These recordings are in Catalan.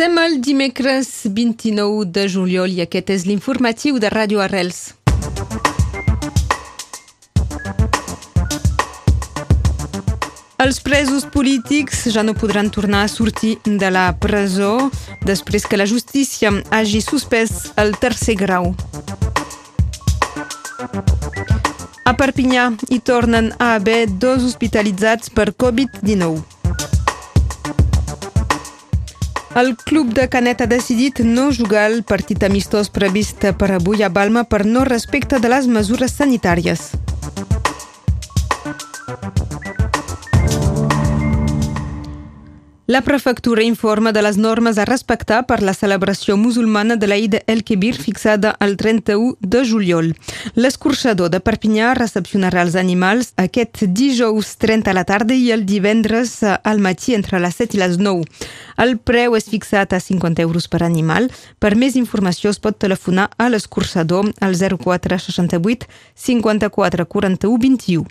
Som el dimecres 29 de juliol i aquest és l'informatiu de Ràdio Arrels. Els presos polítics ja no podran tornar a sortir de la presó després que la justícia hagi suspès el tercer grau. A Perpinyà hi tornen a haver dos hospitalitzats per Covid-19. El club de Canet ha decidit no jugar el partit amistós previst per avui a Balma per no respecte de les mesures sanitàries. La prefectura informa de les normes a respectar per la celebració musulmana de l'Eid el-Kebir fixada el 31 de juliol. L'escorxador de Perpinyà recepcionarà els animals aquest dijous 30 a la tarda i el divendres al matí entre les 7 i les 9. El preu és fixat a 50 euros per animal. Per més informació es pot telefonar a l'escorxador al 0468 54 41 21.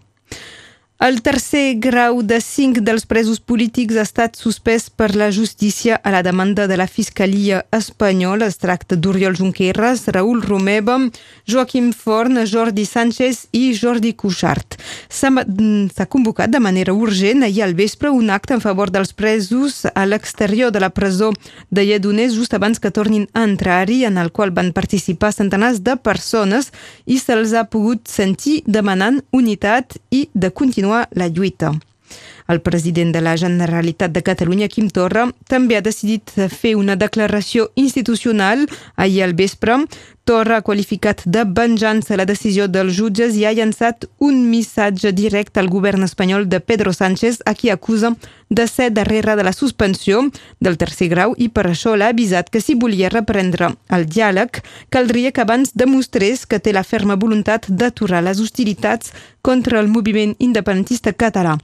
El tercer grau de cinc dels presos polítics ha estat suspès per la justícia a la demanda de la Fiscalia espanyola. Es tracta d'Oriol Junqueras, Raül Romeva, Joaquim Forn, Jordi Sánchez i Jordi Cuixart. S'ha convocat de manera urgent ahir al vespre un acte en favor dels presos a l'exterior de la presó de Lledoners just abans que tornin a entrar-hi, en el qual van participar centenars de persones i se'ls ha pogut sentir demanant unitat i de continuar continuar la lluita. El president de la Generalitat de Catalunya, Quim Torra, també ha decidit fer una declaració institucional ahir al vespre Torra ha qualificat de venjança la decisió dels jutges i ha llançat un missatge directe al govern espanyol de Pedro Sánchez, a qui acusa de ser darrere de la suspensió del tercer grau i per això l'ha avisat que si volia reprendre el diàleg, caldria que abans demostrés que té la ferma voluntat d'aturar les hostilitats contra el moviment independentista català.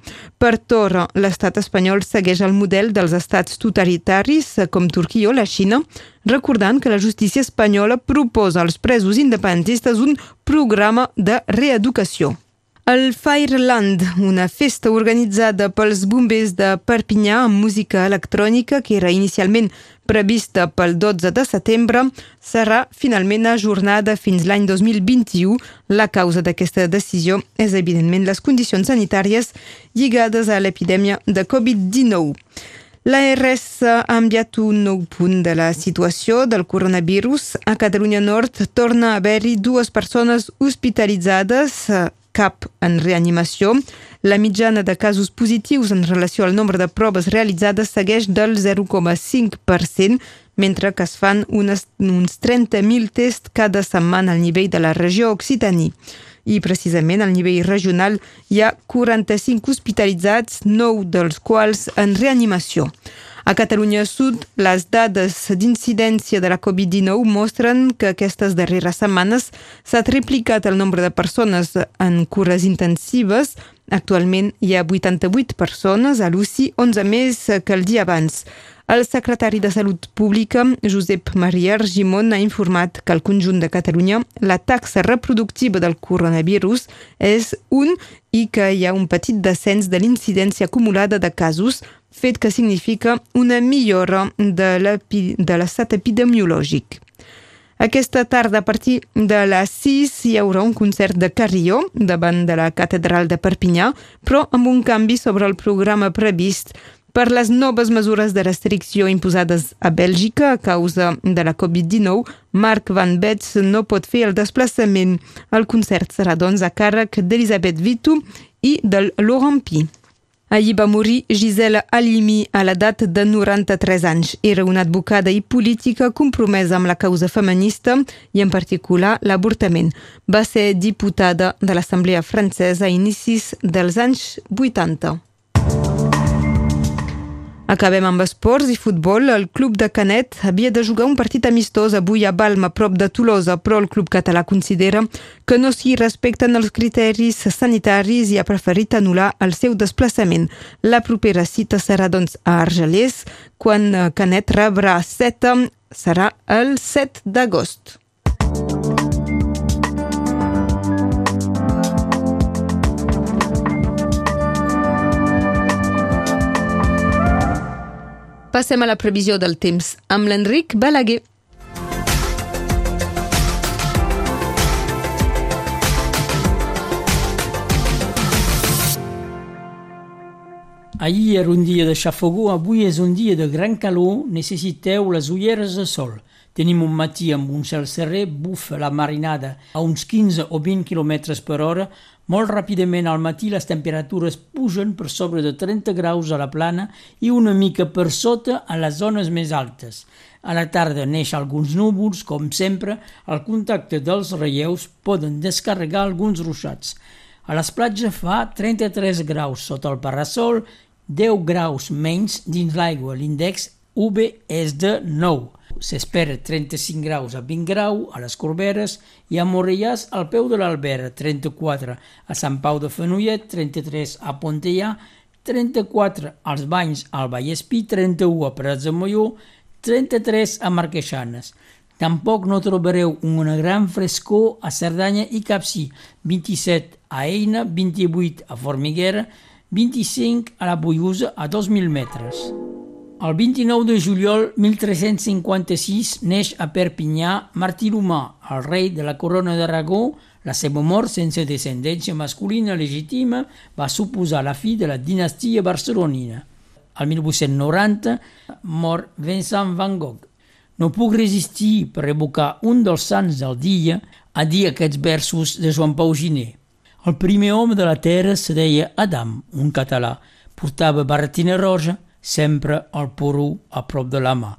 Per Torra, l'estat espanyol segueix el model dels estats totalitaris com Turquia o la Xina, recordant que la justícia espanyola proposa als presos independentistes un programa de reeducació. El Fireland, una festa organitzada pels bombers de Perpinyà amb música electrònica que era inicialment prevista pel 12 de setembre, serà finalment ajornada fins l'any 2021. La causa d'aquesta decisió és evidentment les condicions sanitàries lligades a l'epidèmia de Covid-19. L'ARS ha enviat un nou punt de la situació del coronavirus. A Catalunya Nord torna a haver-hi dues persones hospitalitzades, cap en reanimació. La mitjana de casos positius en relació al nombre de proves realitzades segueix del 0,5%, mentre que es fan unes, uns 30.000 tests cada setmana al nivell de la regió Occitània i precisament al nivell regional hi ha 45 hospitalitzats, 9 dels quals en reanimació. A Catalunya Sud, les dades d'incidència de la Covid-19 mostren que aquestes darreres setmanes s'ha triplicat el nombre de persones en cures intensives. Actualment hi ha 88 persones a l'UCI, 11 més que el dia abans. El secretari de Salut Pública, Josep Maria Argimon, ha informat que al conjunt de Catalunya la taxa reproductiva del coronavirus és un i que hi ha un petit descens de l'incidència acumulada de casos, fet que significa una millora de l'estat epidemiològic. Aquesta tarda, a partir de les 6, hi haurà un concert de Carrió davant de la Catedral de Perpinyà, però amb un canvi sobre el programa previst per les noves mesures de restricció imposades a Bèlgica a causa de la Covid-19, Marc Van Betz no pot fer el desplaçament. El concert serà, doncs, a càrrec d'Elisabeth Vitu i del Laurent Pi. Ahir va morir Gisela Halimi a l'edat de 93 anys. Era una advocada i política compromesa amb la causa feminista i en particular l'avortament. Va ser diputada de l'Assemblea francesa a inicis dels anys 80. Acabem amb esports i futbol. El club de Canet havia de jugar un partit amistós avui a Balma, prop de Tolosa, però el club català considera que no s'hi respecten els criteris sanitaris i ha preferit anul·lar el seu desplaçament. La propera cita serà, doncs, a Argelers, quan Canet rebrà 7, serà el 7 d'agost. Passem a la previsió del temps amb l'Enric Balaguer. Ahir era un dia de xafogó, avui és un dia de gran calor, necessiteu les ulleres de sol. Tenim un matí amb un cel serré, bufa la marinada a uns 15 o 20 km per hora. Molt ràpidament al matí les temperatures pugen per sobre de 30 graus a la plana i una mica per sota a les zones més altes. A la tarda neix alguns núvols, com sempre, al contacte dels relleus poden descarregar alguns ruixats. A les platges fa 33 graus sota el parasol 10 graus menys dins l'aigua. L'índex UV és de 9. S'espera 35 graus a 20 grau a les Corberes i a Morellàs al peu de l'Albera, 34 a Sant Pau de Fenollet, 33 a Pontellà, 34 als Banys al Vallespí, 31 a Prats de Molló, 33 a Marqueixanes. Tampoc no trobareu una gran frescor a Cerdanya i Capcí, 27 a Eina, 28 a Formiguera, 25 a la Boiusa a 2.000 metres. El 29 de juliol 1356 neix a Perpinyà Martí l'Humà, el rei de la corona d'Aragó. La seva mort sense descendència masculina legítima va suposar la fi de la dinastia barcelonina. Al 1890 mor Vincent van Gogh. No puc resistir per evocar un dels sants del dia a dir aquests versos de Joan Pau Giné. El primer home de la terra se deia Adam, un català. Portava barretina roja, sempre el porro a prop de la mà.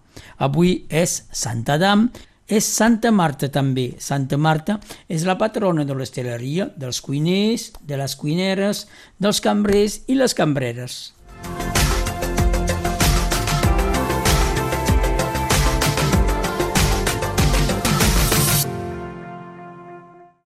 Avui és Sant Adam, és Santa Marta també. Santa Marta és la patrona de l'esteleria, dels cuiners, de les cuineres, dels cambrers i les cambreres.